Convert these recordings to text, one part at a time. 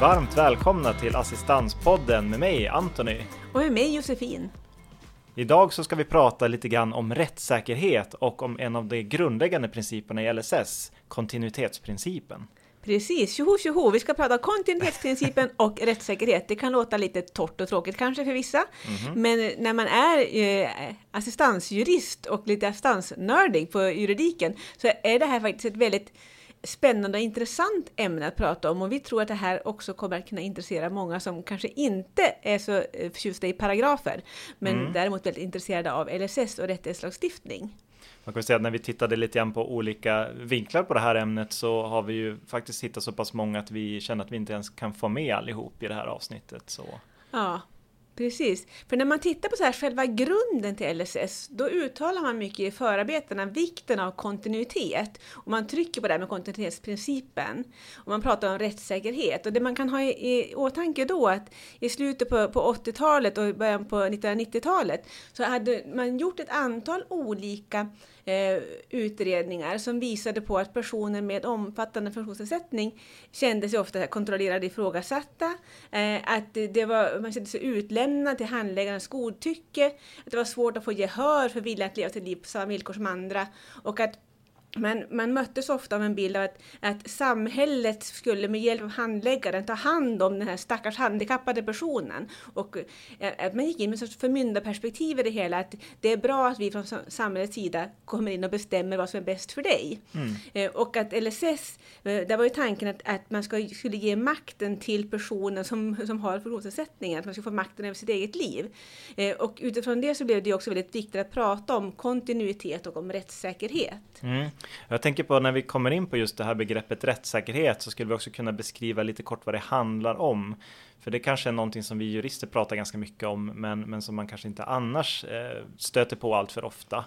varmt välkomna till Assistanspodden med mig Antony. Och med mig Josefin. Idag så ska vi prata lite grann om rättssäkerhet och om en av de grundläggande principerna i LSS, kontinuitetsprincipen. Precis, tjoho tjoho, vi ska prata kontinuitetsprincipen och rättssäkerhet. Det kan låta lite torrt och tråkigt kanske för vissa, mm -hmm. men när man är eh, assistansjurist och lite assistansnördig på juridiken så är det här faktiskt ett väldigt spännande och intressant ämne att prata om och vi tror att det här också kommer att kunna intressera många som kanske inte är så eh, förtjusta i paragrafer, men mm. däremot väldigt intresserade av LSS och rättighetslagstiftning. Man kan säga att när vi tittade lite grann på olika vinklar på det här ämnet så har vi ju faktiskt hittat så pass många att vi känner att vi inte ens kan få med allihop i det här avsnittet. Så. Ja, Precis, för när man tittar på så här själva grunden till LSS, då uttalar man mycket i förarbetena vikten av kontinuitet. Och man trycker på det här med kontinuitetsprincipen. Och man pratar om rättssäkerhet. Och det man kan ha i, i åtanke då att i slutet på, på 80-talet och början på 1990-talet så hade man gjort ett antal olika eh, utredningar som visade på att personer med omfattande funktionsnedsättning kände sig ofta kontrollerade ifrågasatta, eh, att det var, man kände sig utlämnad till handläggarnas godtycke, att det var svårt att få gehör för viljan att leva sitt liv på samma villkor som andra och att men man möttes ofta av en bild av att, att samhället skulle med hjälp av handläggaren ta hand om den här stackars handikappade personen. Och eh, att man gick in med sorts förmyndarperspektiv i det hela, att det är bra att vi från samhällets sida kommer in och bestämmer vad som är bäst för dig. Mm. Eh, och att LSS, eh, där var ju tanken att, att man ska, skulle ge makten till personen som, som har funktionsnedsättning, att man ska få makten över sitt eget liv. Och utifrån det så blev det också väldigt viktigt att prata om kontinuitet och om rättssäkerhet. Mm. Jag tänker på när vi kommer in på just det här begreppet rättssäkerhet så skulle vi också kunna beskriva lite kort vad det handlar om. För det kanske är någonting som vi jurister pratar ganska mycket om men, men som man kanske inte annars eh, stöter på allt för ofta.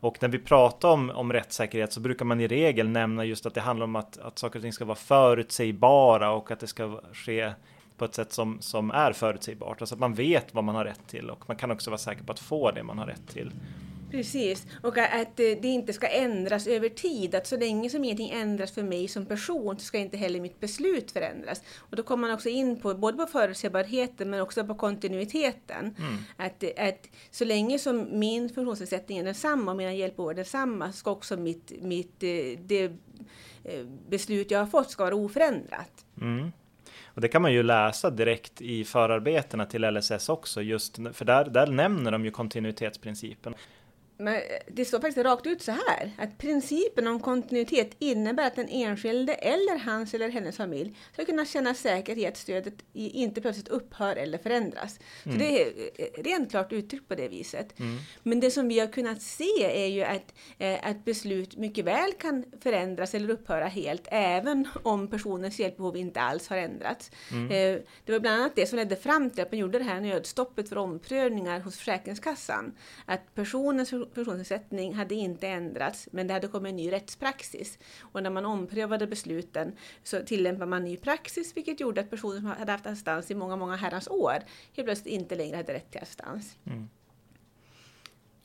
Och när vi pratar om, om rättssäkerhet så brukar man i regel nämna just att det handlar om att, att saker och ting ska vara förutsägbara och att det ska ske på ett sätt som, som är förutsägbart. Alltså att man vet vad man har rätt till och man kan också vara säker på att få det man har rätt till. Precis, och att det inte ska ändras över tid. Att så länge som ingenting ändras för mig som person så ska inte heller mitt beslut förändras. Och då kommer man också in på både på förutsägbarheten men också på kontinuiteten. Mm. Att, att så länge som min funktionsnedsättning är densamma och mina hjälpbehov är densamma ska också mitt, mitt eh, det eh, beslut jag har fått ska vara oförändrat. Mm. Och det kan man ju läsa direkt i förarbetena till LSS också, just för där, där nämner de ju kontinuitetsprincipen. Men det står faktiskt rakt ut så här, att principen om kontinuitet innebär att den enskilde eller hans eller hennes familj ska kunna känna säkerhet i att stödet inte plötsligt upphör eller förändras. Mm. Så det är eh, rent klart uttryckt på det viset. Mm. Men det som vi har kunnat se är ju att, eh, att beslut mycket väl kan förändras eller upphöra helt, även om personens hjälpbehov inte alls har ändrats. Mm. Eh, det var bland annat det som ledde fram till att man gjorde det här nödstoppet för omprövningar hos Försäkringskassan. Att personens funktionsnedsättning hade inte ändrats, men det hade kommit en ny rättspraxis. Och när man omprövade besluten så tillämpade man ny praxis, vilket gjorde att personer som hade haft assistans i många, många herrans år helt plötsligt inte längre hade rätt till assistans. Mm.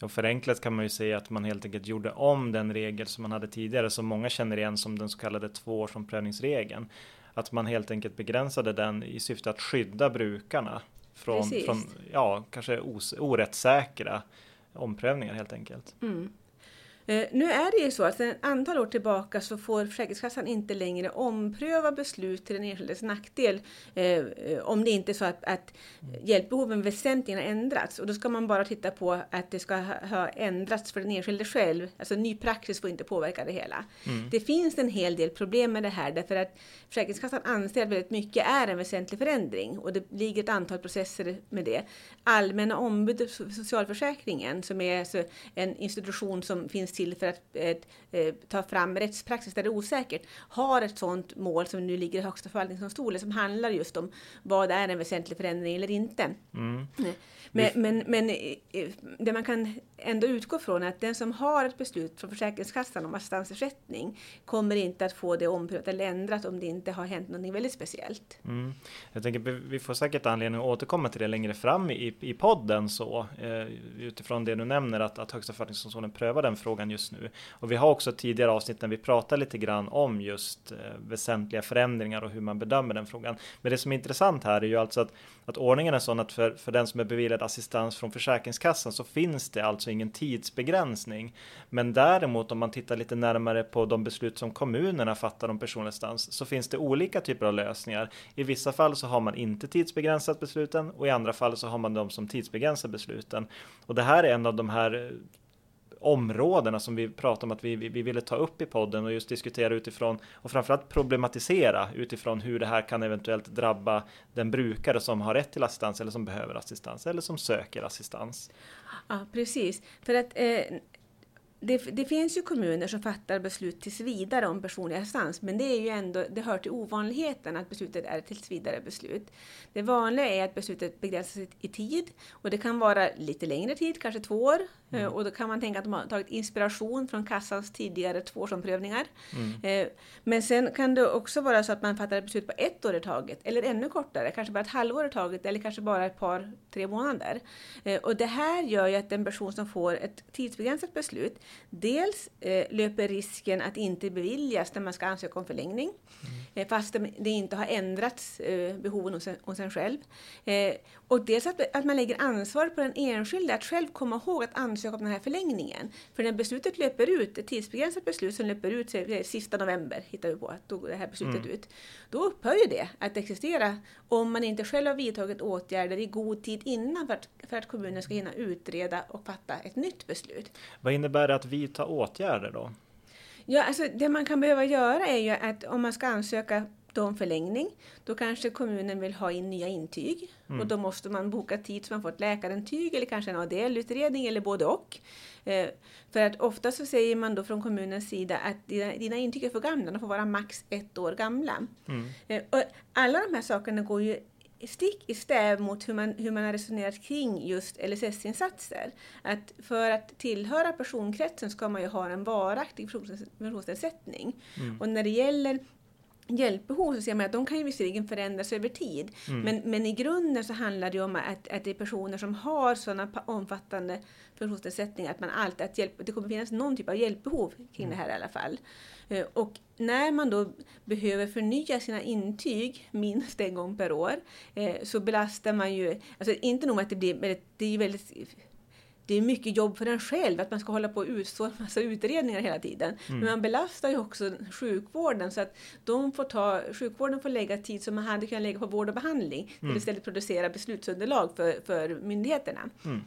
Och förenklat kan man ju säga att man helt enkelt gjorde om den regel som man hade tidigare, som många känner igen som den så kallade tvåårsomprövningsregeln. Att man helt enkelt begränsade den i syfte att skydda brukarna från, från ja, kanske os, orättssäkra omprövningar helt enkelt. Mm. Eh, nu är det ju så att sedan ett antal år tillbaka så får Försäkringskassan inte längre ompröva beslut till den enskildes nackdel eh, eh, om det inte är så att, att hjälpbehoven väsentligen har ändrats. Och då ska man bara titta på att det ska ha ändrats för den enskilde själv. Alltså ny praxis får inte påverka det hela. Mm. Det finns en hel del problem med det här därför att Försäkringskassan anser att väldigt mycket är en väsentlig förändring och det ligger ett antal processer med det. Allmänna ombudet för socialförsäkringen som är alltså en institution som finns till för att eh, ta fram rättspraxis där det är osäkert, har ett sådant mål som nu ligger i Högsta förvaltningsdomstolen som handlar just om vad är en väsentlig förändring eller inte. Mm. Men, men, men eh, det man kan ändå utgå från är att den som har ett beslut från Försäkringskassan om assistansersättning kommer inte att få det omprövat eller ändrat om det inte har hänt något väldigt speciellt. Mm. Jag tänker vi får säkert anledning att återkomma till det längre fram i, i podden så eh, utifrån det du nämner att, att Högsta förvaltningsdomstolen prövar den frågan frågan just nu. Och vi har också tidigare avsnitt när vi pratar lite grann om just eh, väsentliga förändringar och hur man bedömer den frågan. Men det som är intressant här är ju alltså att, att ordningen är sån att för, för den som är beviljad assistans från Försäkringskassan så finns det alltså ingen tidsbegränsning. Men däremot om man tittar lite närmare på de beslut som kommunerna fattar om personlig assistans så finns det olika typer av lösningar. I vissa fall så har man inte tidsbegränsat besluten och i andra fall så har man de som tidsbegränsar besluten. Och det här är en av de här eh, områdena som vi pratade om att vi, vi, ville ta upp i podden och just diskutera utifrån och framförallt problematisera utifrån hur det här kan eventuellt drabba den brukare som har rätt till assistans eller som behöver assistans eller som söker assistans. Ja, precis. För att eh, det, det, finns ju kommuner som fattar beslut tills vidare om personlig assistans, men det är ju ändå, det hör till ovanligheten att beslutet är tills vidare beslut. Det vanliga är att beslutet begränsas i tid och det kan vara lite längre tid, kanske två år, Mm. Eh, och då kan man tänka att de har tagit inspiration från kassans tidigare tvåårsomprövningar. Mm. Eh, men sen kan det också vara så att man fattar ett beslut på ett år i taget, eller ännu kortare, kanske bara ett halvår i taget, eller kanske bara ett par, tre månader. Eh, och det här gör ju att den person som får ett tidsbegränsat beslut, dels löper risken att inte beviljas när man ska ansöka om förlängning, mm. fast det inte har ändrats behoven hos en, hos en själv. Och dels att, att man lägger ansvar på den enskilde att själv komma ihåg att ansöka om den här förlängningen. För när beslutet löper ut, ett tidsbegränsat beslut som löper ut sista november, hittar vi på att det här beslutet mm. ut, då upphör ju det att existera om man inte själv har vidtagit åtgärder i god tid innan för att, för att kommunen ska hinna utreda och fatta ett nytt beslut. Vad innebär det att vidta åtgärder då? Ja, alltså det man kan behöva göra är ju att om man ska ansöka om förlängning, då kanske kommunen vill ha in nya intyg mm. och då måste man boka tid så man får ett läkarintyg eller kanske en ADL-utredning eller både och. Eh, för att ofta så säger man då från kommunens sida att dina, dina intyg är för gamla, de får vara max ett år gamla. Mm. Eh, och alla de här sakerna går ju stick i stäv mot hur man, hur man har resonerat kring just LSS-insatser. Att för att tillhöra personkretsen ska man ju ha en varaktig funktionsnedsättning. Mm. Och när det gäller hjälpbehov så ser man att de kan ju visserligen förändras över tid. Mm. Men, men i grunden så handlar det om att, att det är personer som har sådana omfattande funktionsnedsättningar att man alltid, att hjälp, det kommer finnas någon typ av hjälpbehov kring mm. det här i alla fall. Eh, och när man då behöver förnya sina intyg minst en gång per år eh, så belastar man ju, alltså inte nog med att det blir, det är väldigt det är mycket jobb för en själv att man ska hålla på och utstå en massa utredningar hela tiden. Mm. Men man belastar ju också sjukvården så att de får ta, sjukvården får lägga tid som man hade kunnat lägga på vård och behandling mm. till istället producera beslutsunderlag för, för myndigheterna. Mm.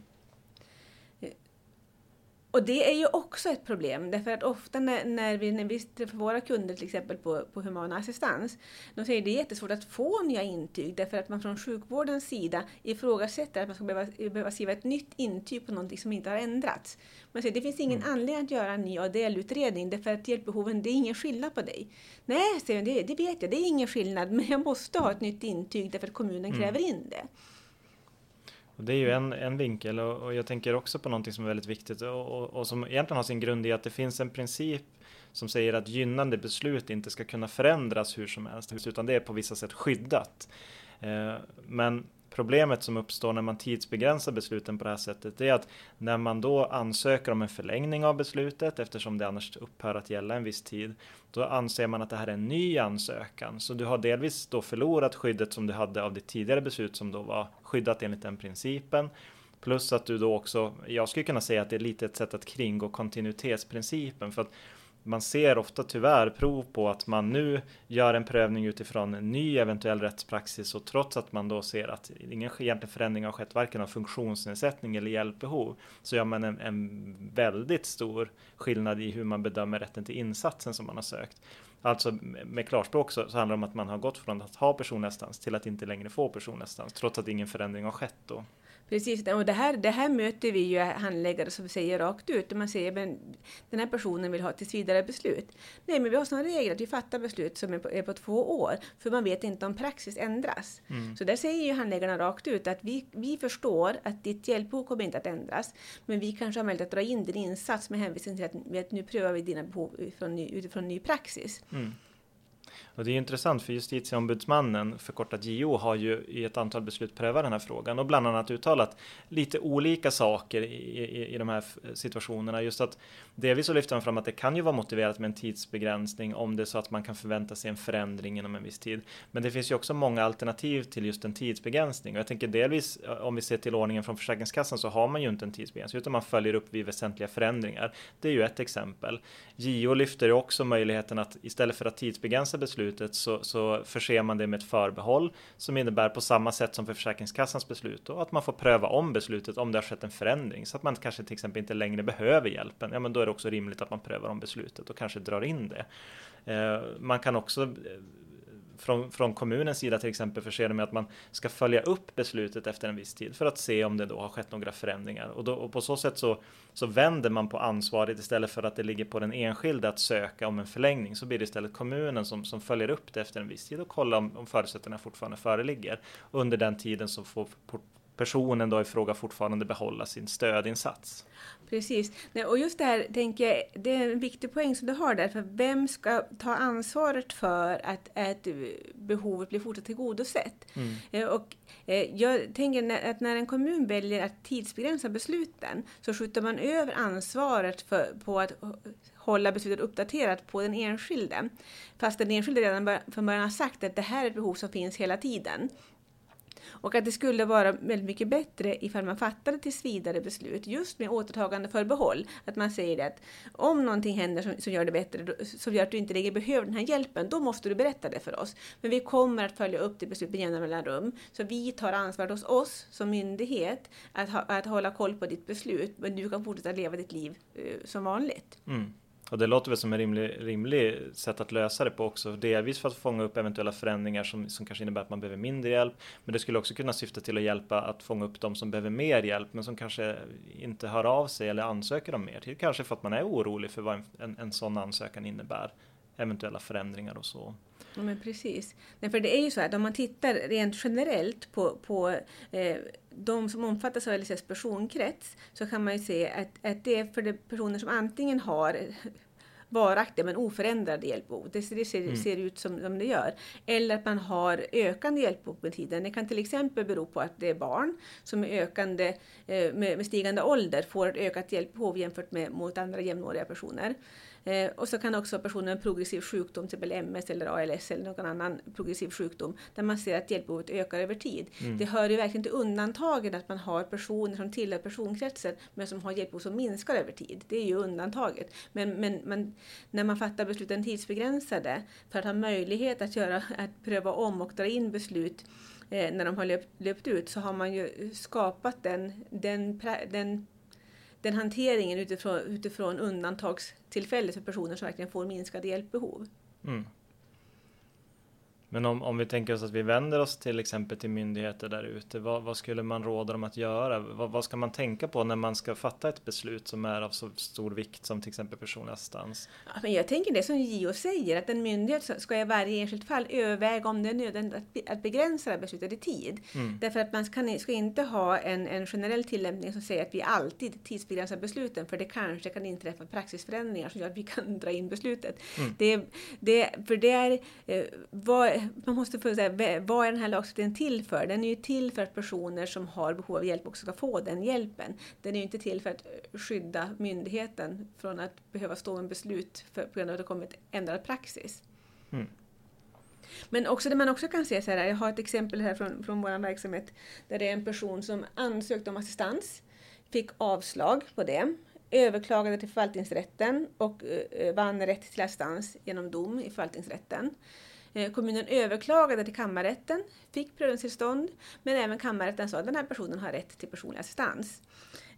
Och det är ju också ett problem, därför att ofta när, när, vi, när vi träffar våra kunder till exempel på, på human assistans, de säger att det är jättesvårt att få nya intyg därför att man från sjukvårdens sida ifrågasätter att man ska behöva, behöva skriva ett nytt intyg på någonting som inte har ändrats. Man säger det finns ingen mm. anledning att göra en ny ADL-utredning därför att hjälpbehoven, det är ingen skillnad på dig. Nej, säger det, det vet jag, det är ingen skillnad, men jag måste ha ett nytt intyg därför att kommunen mm. kräver in det. Och det är ju en, en vinkel och, och, jag tänker också på någonting som är väldigt viktigt och, och, och, som egentligen har sin grund i att det finns en princip som säger att gynnande beslut inte ska kunna förändras hur som helst, utan det är på vissa sätt skyddat. Eh, men Problemet som uppstår när man tidsbegränsar besluten på det här sättet är att när man då ansöker om en förlängning av beslutet eftersom det annars upphör att gälla en viss tid, då anser man att det här är en ny ansökan. Så du har delvis då förlorat skyddet som du hade av ditt tidigare beslut som då var skyddat enligt den principen. Plus att du då också, jag skulle kunna säga att det är lite ett sätt att kringgå kontinuitetsprincipen för att man ser ofta tyvärr prov på att man nu gör en prövning utifrån en ny eventuell rättspraxis och trots att man då ser att ingen egentlig förändring har skett varken av funktionsnedsättning eller hjälpbehov så gör man en, en väldigt stor skillnad i hur man bedömer rätten till insatsen som man har sökt. Alltså med klarspråk så, så handlar det om att man har gått från att ha personlig assistans till att inte längre få personlig assistans trots att ingen förändring har skett då. Precis, och det här, det här möter vi ju handläggare som säger rakt ut. Man säger att den här personen vill ha tills vidare beslut. Nej, men vi har sådana regler att vi fattar beslut som är på, är på två år, för man vet inte om praxis ändras. Mm. Så där säger ju handläggarna rakt ut att vi, vi förstår att ditt hjälpbehov kommer inte att ändras, men vi kanske har möjlighet att dra in din insats med hänvisning till att, att nu prövar vi dina behov utifrån ny, utifrån ny praxis. Mm. Och det är intressant för justitieombudsmannen, förkortat JO, har ju i ett antal beslut prövat den här frågan och bland annat uttalat lite olika saker i, i, i de här situationerna. Just att delvis så lyfter man fram att det kan ju vara motiverat med en tidsbegränsning om det är så att man kan förvänta sig en förändring inom en viss tid. Men det finns ju också många alternativ till just en tidsbegränsning och jag tänker delvis eh, om vi ser till ordningen från Försäkringskassan så har man ju inte en tidsbegränsning utan man följer upp vid väsentliga förändringar. Det är ju ett exempel. JO lyfter ju också möjligheten att istället för att tidsbegränsa beslut beslutet så, så förser man det med ett förbehåll som innebär på samma sätt som för Försäkringskassans beslut och att man får pröva om beslutet om det har skett en förändring så att man kanske till exempel inte längre behöver hjälpen. Ja, men då är det också rimligt att man prövar om beslutet och kanske drar in det. Eh, man kan också från, från kommunens sida till exempel förser det med att man ska följa upp beslutet efter en viss tid för att se om det då har skett några förändringar och, då, och på så sätt så, så vänder man på ansvaret istället för att det ligger på den enskilde att söka om en förlängning så blir det istället kommunen som, som följer upp det efter en viss tid och kollar om, om förutsättningarna fortfarande föreligger. Under den tiden så får personen då i fråga fortfarande behålla sin stödinsats. Precis. Och just det här tänker jag, det är en viktig poäng som du har där, för vem ska ta ansvaret för att, att behovet blir fortsatt tillgodosett? Mm. Eh, och eh, jag tänker att när en kommun väljer att tidsbegränsa besluten så skjuter man över ansvaret för, på att hålla beslutet uppdaterat på den enskilde. Fast den enskilde redan från början har sagt att det här är ett behov som finns hela tiden. Och att det skulle vara väldigt mycket bättre ifall man fattade tills vidare beslut just med återtagande förbehåll. Att man säger att om någonting händer som, som gör det bättre, som gör att du inte längre behöver den här hjälpen, då måste du berätta det för oss. Men vi kommer att följa upp det beslut med jämna mellanrum. Så vi tar ansvar hos oss som myndighet att, ha, att hålla koll på ditt beslut, men du kan fortsätta leva ditt liv eh, som vanligt. Mm. Och det låter väl som en rimlig, rimlig sätt att lösa det på också. Delvis för att fånga upp eventuella förändringar som, som kanske innebär att man behöver mindre hjälp. Men det skulle också kunna syfta till att hjälpa att fånga upp de som behöver mer hjälp men som kanske inte hör av sig eller ansöker om mer. Kanske för att man är orolig för vad en, en, en sån ansökan innebär. Eventuella förändringar och så. Ja, men precis. Nej, för det är ju så att om man tittar rent generellt på, på eh, de som omfattas av LSS personkrets så kan man ju se att, att det är för de personer som antingen har varaktiga men oförändrade hjälpbehov. Det, det ser, mm. ser, ut som, som det gör. Eller att man har ökande hjälpbehov med tiden. Det kan till exempel bero på att det är barn som är ökande, eh, med, med stigande ålder får ett ökat hjälpbehov jämfört med mot andra jämnåriga personer. Eh, och så kan också personen med progressiv sjukdom, till exempel MS eller ALS eller någon annan progressiv sjukdom, där man ser att hjälpbehovet ökar över tid. Mm. Det hör ju verkligen till undantagen att man har personer som tillhör personkretsen men som har hjälpbehov som minskar över tid. Det är ju undantaget. Men, men, men när man fattar besluten tidsbegränsade för att ha möjlighet att, göra, att pröva om och dra in beslut eh, när de har löpt, löpt, ut så har man ju skapat den, den, den den hanteringen utifrån, utifrån undantagstillfället för personer som verkligen får minskade hjälpbehov. Mm. Men om, om vi tänker oss att vi vänder oss till exempel till myndigheter där ute, vad, vad, skulle man råda dem att göra? Vad, vad, ska man tänka på när man ska fatta ett beslut som är av så stor vikt som till exempel personlig assistans? Ja, men jag tänker det som JO säger, att en myndighet ska i varje enskilt fall överväga om det är nödvändigt att, att begränsa det beslutet i tid. Mm. Därför att man ska, ska inte ha en, en generell tillämpning som säger att vi alltid tidsbegränsar besluten, för det kanske kan inträffa praxisförändringar som gör att vi kan dra in beslutet. Mm. Det, det, för det är, eh, vad, man måste få säga, vad är den här lagstiftningen till för? Den är ju till för att personer som har behov av hjälp också ska få den hjälpen. Den är ju inte till för att skydda myndigheten från att behöva stå med beslut för, på grund av att det kommit ändrad praxis. Mm. Men också det man också kan se så här, jag har ett exempel här från, från vår verksamhet där det är en person som ansökte om assistans, fick avslag på det, överklagade till förvaltningsrätten och uh, vann rätt till assistans genom dom i förvaltningsrätten. Eh, kommunen överklagade till kammarrätten, fick prövningstillstånd, men även kammarrätten sa att den här personen har rätt till personlig assistans.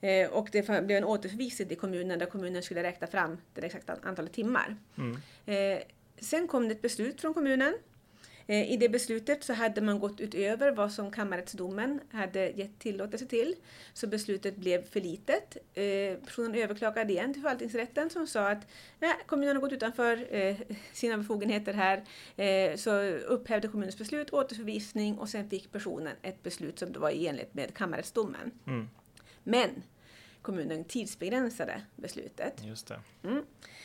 Eh, och det blev en återförvisning till kommunen där kommunen skulle räkna fram det exakta antalet timmar. Mm. Eh, sen kom det ett beslut från kommunen I det beslutet så hade man gått utöver vad som kammarrättsdomen hade gett tillåtelse till. Så beslutet blev för litet. Eh, personen överklagade igen till förvaltningsrätten som sa att nej, kommunen har gått utanför eh, sina befogenheter här. Så upphävde kommunens beslut, återförvisning och sen fick personen ett beslut som var i enlighet med kammarrättsdomen. Mm. Men kommunen tidsbegränsade beslutet. Just det. Mm.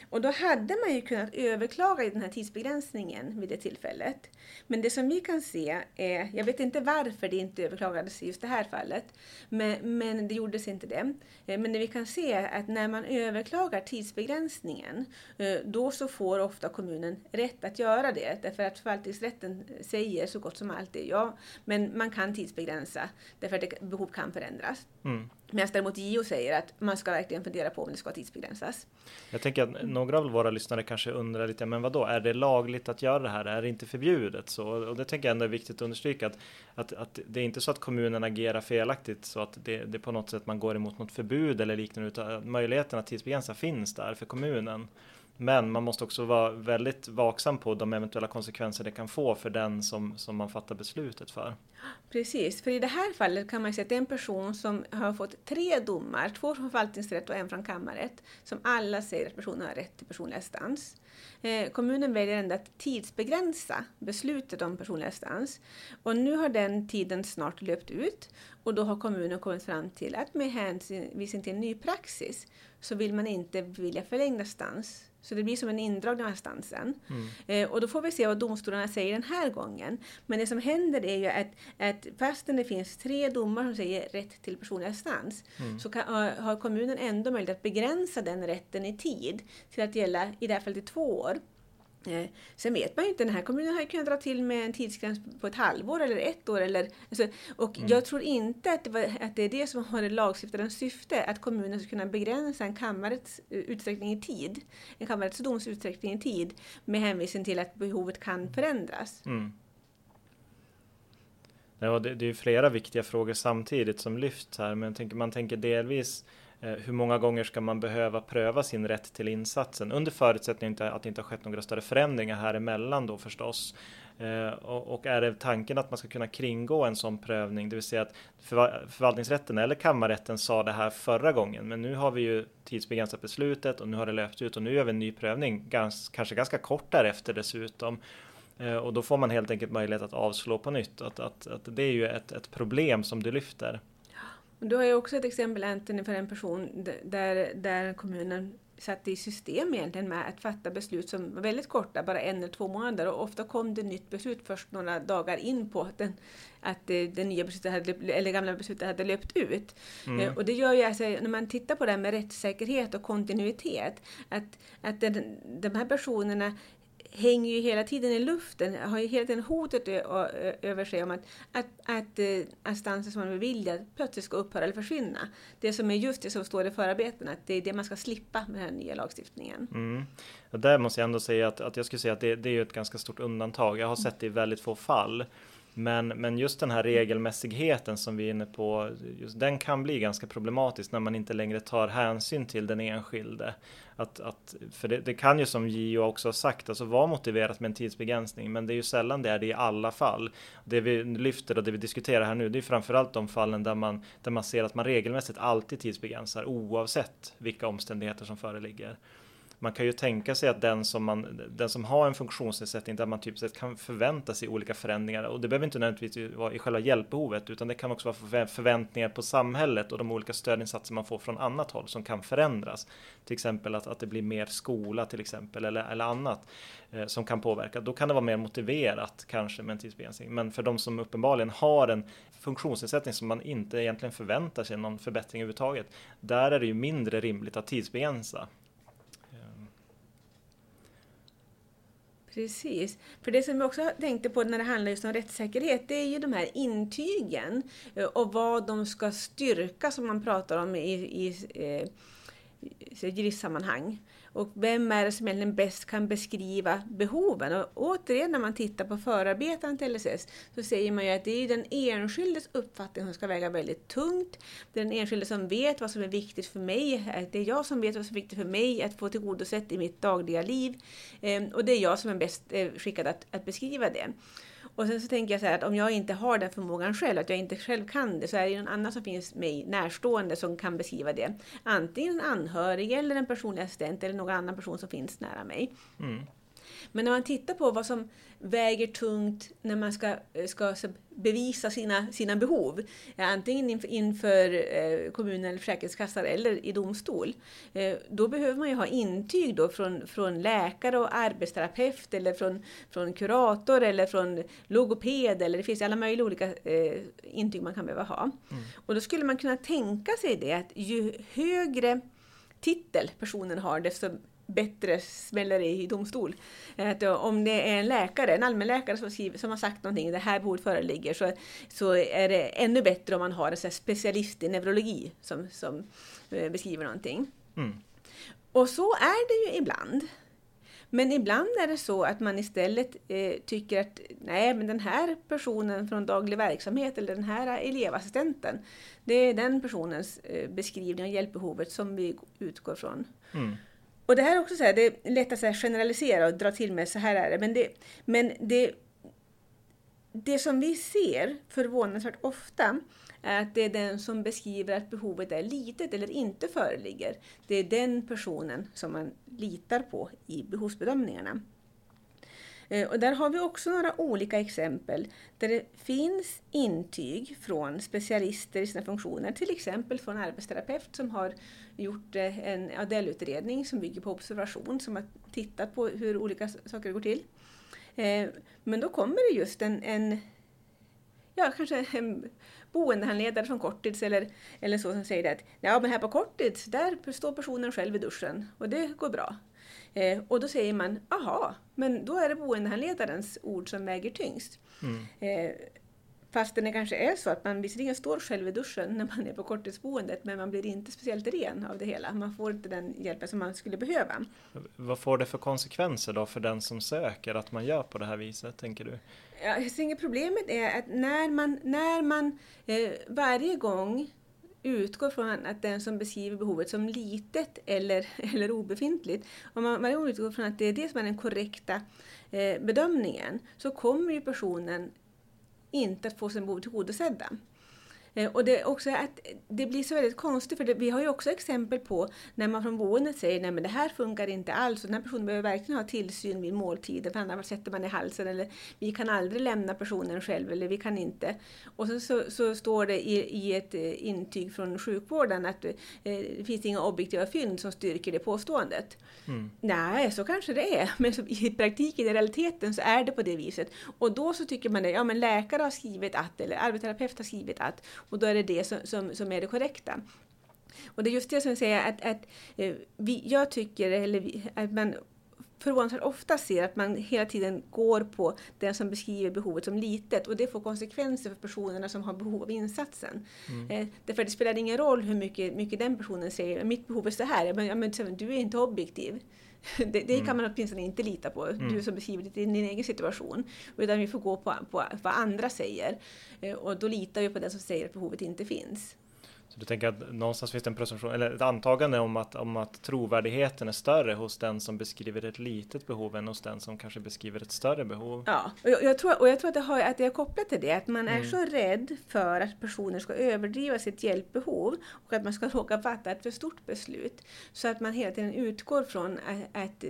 Och då hade man ju kunnat överklaga i den här tidsbegränsningen vid det tillfället. Men det som vi kan se är, jag vet inte varför det inte överklagades i just det här fallet, men, men det gjordes inte det. Eh, men det vi kan se är att när man överklagar tidsbegränsningen, eh, då så får ofta kommunen rätt att göra det, därför att förvaltningsrätten säger så gott som alltid ja, men man kan tidsbegränsa, därför att behov kan förändras. Mm. Medan däremot JO säger att man ska verkligen fundera på om det ska tidsbegränsas. Jag tänker att några av våra lyssnare kanske undrar lite, men vad då? är det lagligt att göra det här? Är det inte förbjudet? Så, och det tänker jag ändå är viktigt att understryka att, att, att det är inte så att kommunen agerar felaktigt så att det, det på något sätt man går emot något förbud eller liknande, utan möjligheten att tidsbegränsa finns där för kommunen. Men man måste också vara väldigt vaksam på de eventuella konsekvenser det kan få för den som, som man fattar beslutet för. Precis, för i det här fallet kan man säga att det är en person som har fått tre domar, två från förvaltningsrätt och en från kammarrätt, som alla säger att personen har rätt till personlig assistans. Eh, kommunen väljer ändå att tidsbegränsa beslutet om personlig assistans. Och nu har den tiden snart löpt ut och då har kommunen kommit fram till att med hänvisning till en ny praxis så vill man inte bevilja förlängd assistans så det blir som en indragning av assistansen. Mm. Eh, och då får vi se vad domstolarna säger den här gången. Men det som händer är ju att, att fastän det finns tre domar som säger rätt till personlig assistans mm. så kan, har kommunen ändå möjlighet att begränsa den rätten i tid till att gälla i det här fallet i två år. Eh, sen vet man ju inte, den här kommunen har ju kunnat dra till med en tidsgräns på ett halvår eller ett år. Eller, alltså, och mm. jag tror inte att det, var, att det är det som har det lagstiftarens syfte, att kommunen ska kunna begränsa en kammarrätts eh, utsträckning i tid, en kammarrätts doms utsträckning i tid, med hänvisning till att behovet kan förändras. Mm. Ja, det, det är flera viktiga frågor samtidigt som lyfts här, men tänker, man tänker delvis Eh, hur många gånger ska man behöva pröva sin rätt till insatsen? Under förutsättning att det inte har skett några större förändringar här emellan då förstås. Eh, och är det tanken att man ska kunna kringgå en sån prövning, det vill säga att förvaltningsrätten eller kammarrätten sa det här förra gången, men nu har vi ju tidsbegränsat beslutet och nu har det löpt ut och nu gör vi en ny prövning, kanske ganska kort därefter dessutom. Eh, och då får man helt enkelt möjlighet att avslå på nytt. Att, att, att det är ju ett, ett problem som du lyfter. Du har ju också ett exempel Anthony för en person där, där kommunen satte i system egentligen med att fatta beslut som var väldigt korta, bara en eller två månader och ofta kom det nytt beslut först några dagar in på den, att det, det nya beslutet hade, eller gamla beslutet hade löpt ut. Mm. Eh, och det gör ju alltså, när man tittar på det här med rättssäkerhet och kontinuitet, att, att den, de här personerna hänger ju hela tiden i luften, har ju hela tiden hotet över sig om att, att, att eh, assistansen som man beviljar plötsligt ska upphöra eller försvinna. Det som är just det som står i förarbetena, att det är det man ska slippa med den här nya lagstiftningen. Mm. Och där måste jag ändå säga att, att jag skulle säga att det, det är ett ganska stort undantag. Jag har sett det i väldigt få fall. Men, men just den här regelmässigheten som vi är inne på, just den kan bli ganska problematisk när man inte längre tar hänsyn till den enskilde. Att, att, för det, det kan ju som JO också har sagt, alltså vara motiverat med en tidsbegränsning, men det är ju sällan det är det i alla fall. Det vi lyfter och det vi diskuterar här nu, det är framförallt de fallen där man, där man ser att man regelmässigt alltid tidsbegränsar oavsett vilka omständigheter som föreligger man kan ju tänka sig att den som, man, den som har en funktionsnedsättning där man typiskt sett kan förvänta sig olika förändringar och det behöver inte nödvändigtvis vara i själva hjälpbehovet utan det kan också vara förväntningar på samhället och de olika stödinsatser man får från annat håll som kan förändras. Till exempel att, att det blir mer skola till exempel eller, eller annat eh, som kan påverka. Då kan det vara mer motiverat kanske med en tidsbegränsning. Men för de som uppenbarligen har en funktionsnedsättning som man inte egentligen förväntar sig någon förbättring överhuvudtaget. Där är det ju mindre rimligt att tidsbegränsa Precis. För det som jag också tänkte på när det handlar just om rättssäkerhet, det är ju de här intygen eh, och vad de ska styrka som man pratar om i, i, eh, i juristsammanhang. Och vem är det som egentligen bäst kan beskriva behoven? Och återigen när man tittar på förarbetena till LSS så säger man ju att det är den enskildes uppfattning som ska väga väldigt tungt. Det är den enskilde som vet vad som är viktigt för mig. Eh, det är jag som vet vad som är viktigt för mig att få tillgodosett i mitt dagliga liv. Ehm, och det är jag som är bäst eh, skickad att, att beskriva det. Och sen så tänker jag så här att om jag inte har den förmågan själv, att jag inte själv kan det, så är det någon annan som finns mig närstående som kan beskriva det. Antingen en anhörig eller en personlig assistent eller någon annan person som finns nära mig. Mm. Men när man tittar på vad som väger tungt när man ska, ska bevisa sina, sina behov, antingen inför, inför eh, kommunen eller Försäkringskassan eller i domstol, eh, då behöver man ju ha intyg då från, från läkare och arbetsterapeut eller från, från kurator eller från logoped eller det finns alla möjliga olika eh, intyg man kan behöva ha. Mm. Och då skulle man kunna tänka sig det att ju högre titel personen har, desto bättre smäller i domstol. Att om det är en läkare, en allmänläkare som, skriver, som har sagt någonting, det här behovet föreligger, så, så är det ännu bättre om man har en specialist i neurologi som, som eh, beskriver någonting. Mm. Och så är det ju ibland. Men ibland är det så att man istället eh, tycker att nej, men den här personen från daglig verksamhet eller den här elevassistenten, det är den personens eh, beskrivning av hjälpbehovet som vi utgår från. Mm. Och det här är också så här, det är lätt att så generalisera och dra till med så här är det, men det, men det, det som vi ser förvånansvärt ofta är att det är den som beskriver att behovet är litet eller inte föreligger. Det är den personen som man litar på i behovsbedömningarna. Eh, och där har vi också några olika exempel där det finns intyg från specialister i sina funktioner, till exempel från arbetsterapeut som har gjort eh, en ADL-utredning som bygger på observation, som har tittat på hur olika saker går till. Eh, men då kommer det just en, en ja, kanske en boendehandledare från Korttids eller, eller så som säger att ja, men här på Korttids, där står personen själv i duschen och det går bra. Eh, och då säger man, aha, men då är det boendehandledarens ord som väger tyngst. Mm. Eh, Fast det kanske är så att man visserligen står själv i duschen när man är på korttidsboendet men man blir inte speciellt ren av det hela. Man får inte den hjälpen som man skulle behöva. Vad får det för konsekvenser då för den som söker att man gör på det här viset, tänker du? Ja, jag tänker problemet är att när man, när man eh, varje gång utgår från att den som beskriver behovet som litet eller, eller obefintligt, om man gång utgår från att det är det som är den korrekta eh, bedömningen, så kommer ju personen inte att få sina behov tillgodosedda. Eh, och det, också att det blir så väldigt konstigt, för det, vi har ju också exempel på när man från boendet säger att det här funkar inte alls och den här personen behöver verkligen ha tillsyn vid måltiden för annars sätter man i halsen eller vi kan aldrig lämna personen själv eller vi kan inte. Och sen så, så står det i, i, ett eh, intyg från sjukvården att eh, det finns inga objektiva fynd som styrker det påståendet. Mm. Nej, så kanske det är, men så, i praktiken, i realiteten så är det på det viset. Och då så tycker man det, ja men läkare har skrivit att eller arbetsterapeut har skrivit att och då är det det som, som, som är det korrekta. Och det är just det som jag säger att, att eh, vi, jag tycker, eller vi, att man förvånansvärt ofta ser att man hela tiden går på den som beskriver behovet som litet och det får konsekvenser för personerna som har behov av insatsen. Mm. Eh, därför det spelar ingen roll hur mycket, mycket den personen säger, mitt behov är så här, men, men du är inte objektiv. Det, det mm. kan man åtminstone inte lita på, mm. du som beskriver din, din egen situation. Utan vi får gå på, på vad andra säger. Eh, och då litar vi på den som säger att behovet inte finns. Så du tänker att någonstans finns det en presumtion, eller ett antagande om att, om att trovärdigheten är större hos den som beskriver ett litet behov än hos den som kanske beskriver ett större behov? Ja, och jag, jag tror, och jag tror att, det har, att det är kopplat till det, att man är mm. så rädd för att personer ska överdriva sitt hjälpbehov och att man ska råka fatta ett för stort beslut. Så att man hela tiden utgår från att, att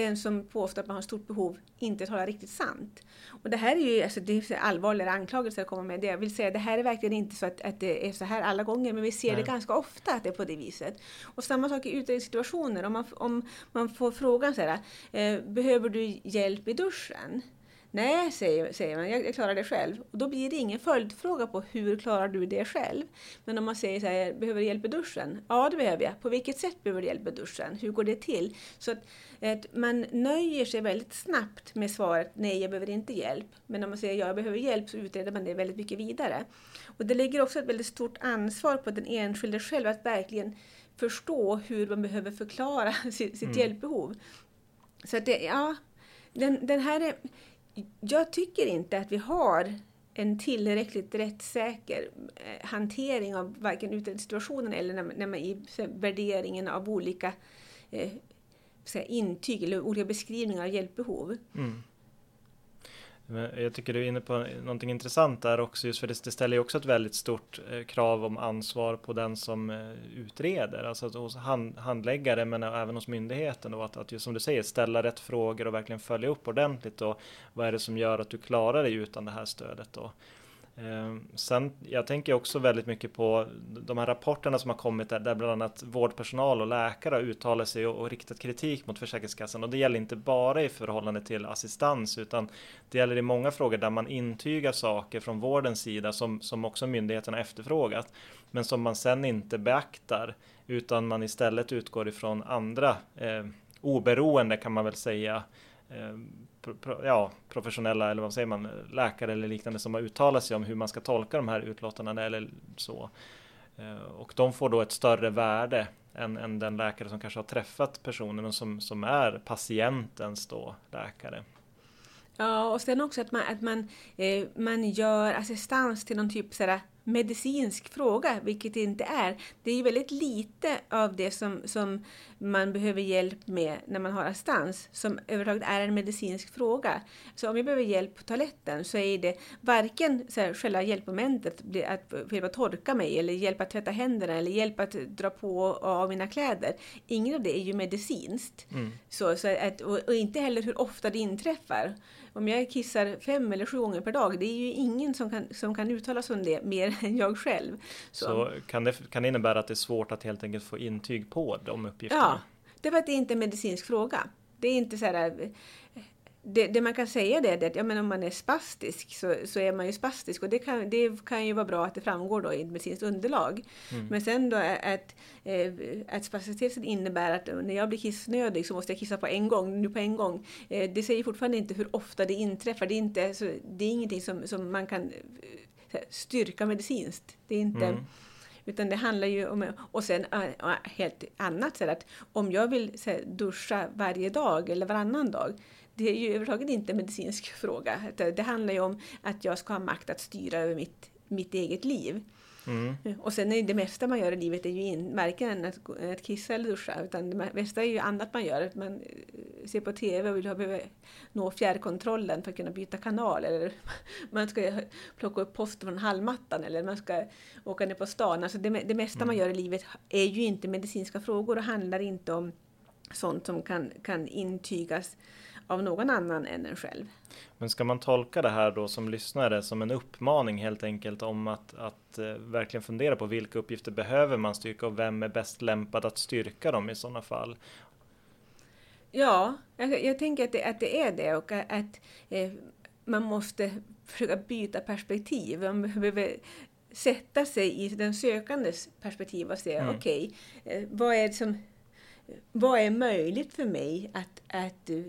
den som påstår att man har stort behov inte talar riktigt sant. Och det här är ju alltså, det är allvarligare anklagelser att komma med. Det jag vill säga, det här är verkligen inte så att, att det är så här alla gånger, men vi ser Nej. det ganska ofta att det är på det viset. Och samma sak i utredningssituationer, om man, om man får frågan så här, eh, behöver du hjälp i duschen? Nej, säger, säger man, jag, jag, klarar det själv. Och då blir det ingen följdfråga på hur klarar du det själv? Men om man säger så här, behöver du hjälp i duschen? Ja, det behöver jag. På vilket sätt behöver du hjälp i duschen? Hur går det till? Så att, att man nöjer sig väldigt snabbt med svaret nej, jag behöver inte hjälp. Men om man säger ja, jag behöver hjälp så utreder man det väldigt mycket vidare. Och det lägger också ett väldigt stort ansvar på den enskilde själv att verkligen förstå hur man behöver förklara sitt, sitt mm. hjälpbehov. Så att det, ja, den, den här är, jag tycker inte att vi har en tillräckligt rättssäker eh, hantering av varken utredningssituationen eller när, när man i värderingen av olika eh, intyg eller olika beskrivningar av hjälpbehov. Mm. Jag tycker du är inne på någonting intressant där också, just för det, ställer ju också ett väldigt stort eh, krav om ansvar på den som eh, utreder, alltså hos hand, handläggare men även hos myndigheten och att, att just som du säger ställa rätt frågor och verkligen följa upp ordentligt och vad är det som gör att du klarar dig utan det här stödet då? Ehm, sen, jag tänker också väldigt mycket på de här rapporterna som har kommit där, där bland annat vårdpersonal och läkare har uttalat sig och, och riktat kritik mot Försäkringskassan. Och det gäller inte bara i förhållande till assistans utan det gäller i många frågor där man intygar saker från vårdens sida som, som också myndigheterna efterfrågat. Men som man sen inte beaktar utan man istället utgår ifrån andra eh, oberoende kan man väl säga eh, ja, professionella eller vad säger man, läkare eller liknande som har uttalat sig om hur man ska tolka de här utlåtandena eller så. Eh, och de får då ett större värde än, än den läkare som kanske har träffat personen och som, som är patientens då läkare. Ja, och sen också att man, att man, eh, man gör assistans till någon typ sådär medicinsk fråga, vilket det inte är. Det är ju väldigt lite av det som, som man behöver hjälp med när man har assistans som överhuvudtaget är en medicinsk fråga. Så om jag behöver hjälp på toaletten så är det varken så här, själva hjälpmomentet, att hjälpa att torka mig eller hjälpa att tvätta händerna eller hjälpa att dra på av mina kläder. Ingen av det är ju medicinskt. Mm. Så, så att, och, och inte heller hur ofta det inträffar om jag kissar fem eller sju gånger per dag, det är ju ingen som kan, som kan uttala sig om det mer än jag själv. Så, så kan, det, kan det innebära att det är svårt att helt enkelt få intyg på de uppgifterna? Ja, det är för att det inte är en medicinsk fråga. Det är inte så här, det, det, man kan säga det är att ja, men om man är spastisk så, så är man ju spastisk och det kan, det kan ju vara bra att det framgår då i ett medicinskt underlag. Mm. Men sen då att, eh, att spasticiteten innebär att när jag blir kissnödig så måste jag kissa på en gång, nu på en gång. Eh, det säger fortfarande inte hur ofta det inträffar. Det är, inte, så, det är ingenting som, som man kan eh, styrka medicinskt. Det är inte... Mm. Utan det handlar ju om, och sen helt annat, så att om jag vill så här, duscha varje dag eller varannan dag, det är ju överhuvudtaget inte en medicinsk fråga. Det handlar ju om att jag ska ha makt att styra över mitt, mitt eget liv. Mm. Och sen är det mesta man gör i livet är ju in, varken att, att kissa eller duscha, utan det mesta är ju annat man gör. Man eh, ser på TV och vill ha, behöver nå fjärrkontrollen för att kunna byta kanal, eller man ska plocka upp post från hallmattan, eller man ska åka ner på stan. Alltså det, det mesta mm. man gör i livet är ju inte medicinska frågor och handlar inte om sånt som kan, kan intygas av någon annan än en själv. Men ska man tolka det här då som lyssnare som en uppmaning helt enkelt om att, att uh, verkligen fundera på vilka uppgifter behöver man styrka och vem är bäst lämpad att styrka dem i sådana fall? Ja, jag, jag tänker att det, att det, är det och att eh, man måste försöka byta perspektiv. Man behöver sätta sig i den sökandes perspektiv och säga mm. okej, okay, eh, vad är det som vad är möjligt för mig att, att uh,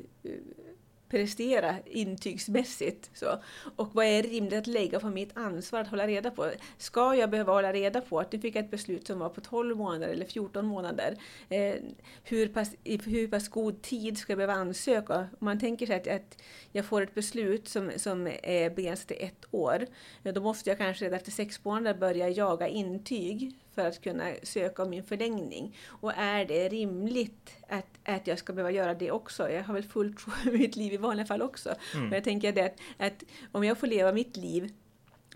prestera intygsmässigt. Så. Och vad är rimligt att lägga på mitt ansvar att hålla reda på? Ska jag behöva hålla reda på att nu fick jag ett beslut som var på 12 månader eller 14 månader? Eh, hur, pass, I hur pass god tid ska jag behöva ansöka? Om man tänker sig att, att jag får ett beslut som, som är begränsat till ett år, då måste jag kanske redan efter sex månader börja jaga intyg för att kunna söka om min förlängning. Och är det rimligt att, att jag ska behöva göra det också? Jag har väl fullt mitt liv i vanliga fall också. Mm. Men jag tänker det att, att om jag får leva mitt liv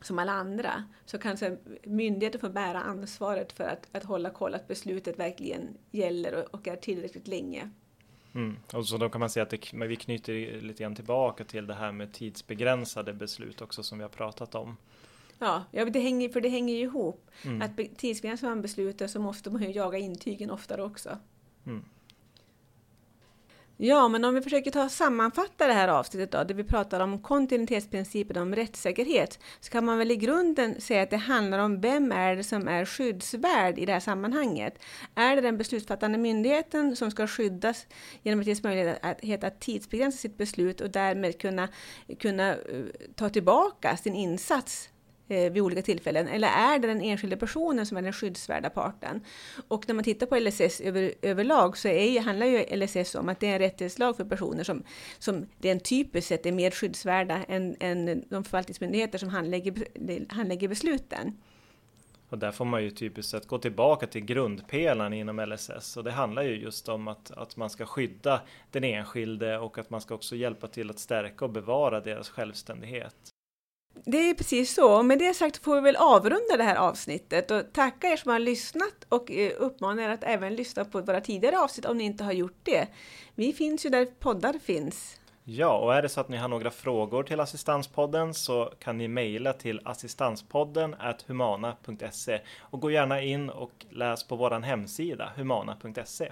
som alla andra så kanske myndigheten får bära ansvaret för att, att hålla koll att beslutet verkligen gäller och, och är tillräckligt länge. Mm. Och så då kan man säga att det, vi knyter lite grann tillbaka till det här med tidsbegränsade beslut också som vi har pratat om. Ja, ja det hänger, för det hänger ju ihop. Mm. Att tidsbegränsar man beslutet så måste man ju jaga intygen oftare också. Mm. Ja, men om vi försöker ta sammanfatta det här avsnittet då, där vi pratar om kontinuitetsprincipen om rättssäkerhet, så kan man väl i grunden säga att det handlar om vem är det som är skyddsvärd i det här sammanhanget? Är det den beslutsfattande myndigheten som ska skyddas genom att ges möjlighet att, att tidsbegränsa sitt beslut och därmed kunna, kunna uh, ta tillbaka sin insats Eh, Eh, vid olika tillfällen? Eller är det den enskilda personen som är den skyddsvärda parten? Och när man tittar på LSS över, överlag så är, handlar ju LSS om att det är en rättighetslag för personer som, som rent typiskt sett är mer skyddsvärda än, än de förvaltningsmyndigheter som handlägger, handlägger besluten. Och där får man ju typiskt sett gå tillbaka till grundpelaren inom LSS och det handlar ju just om att, att man ska skydda den enskilde och att man ska också hjälpa till att stärka och bevara deras självständighet. Det är precis så. Med det sagt får vi väl avrunda det här avsnittet och tacka er som har lyssnat och eh, uppmana er att även lyssna på våra tidigare avsnitt om ni inte har gjort det. Vi finns ju där poddar finns. Ja, och är det så att ni har några frågor till Assistanspodden så kan ni mejla till assistanspodden humana.se och gå gärna in och läs på vår hemsida humana.se.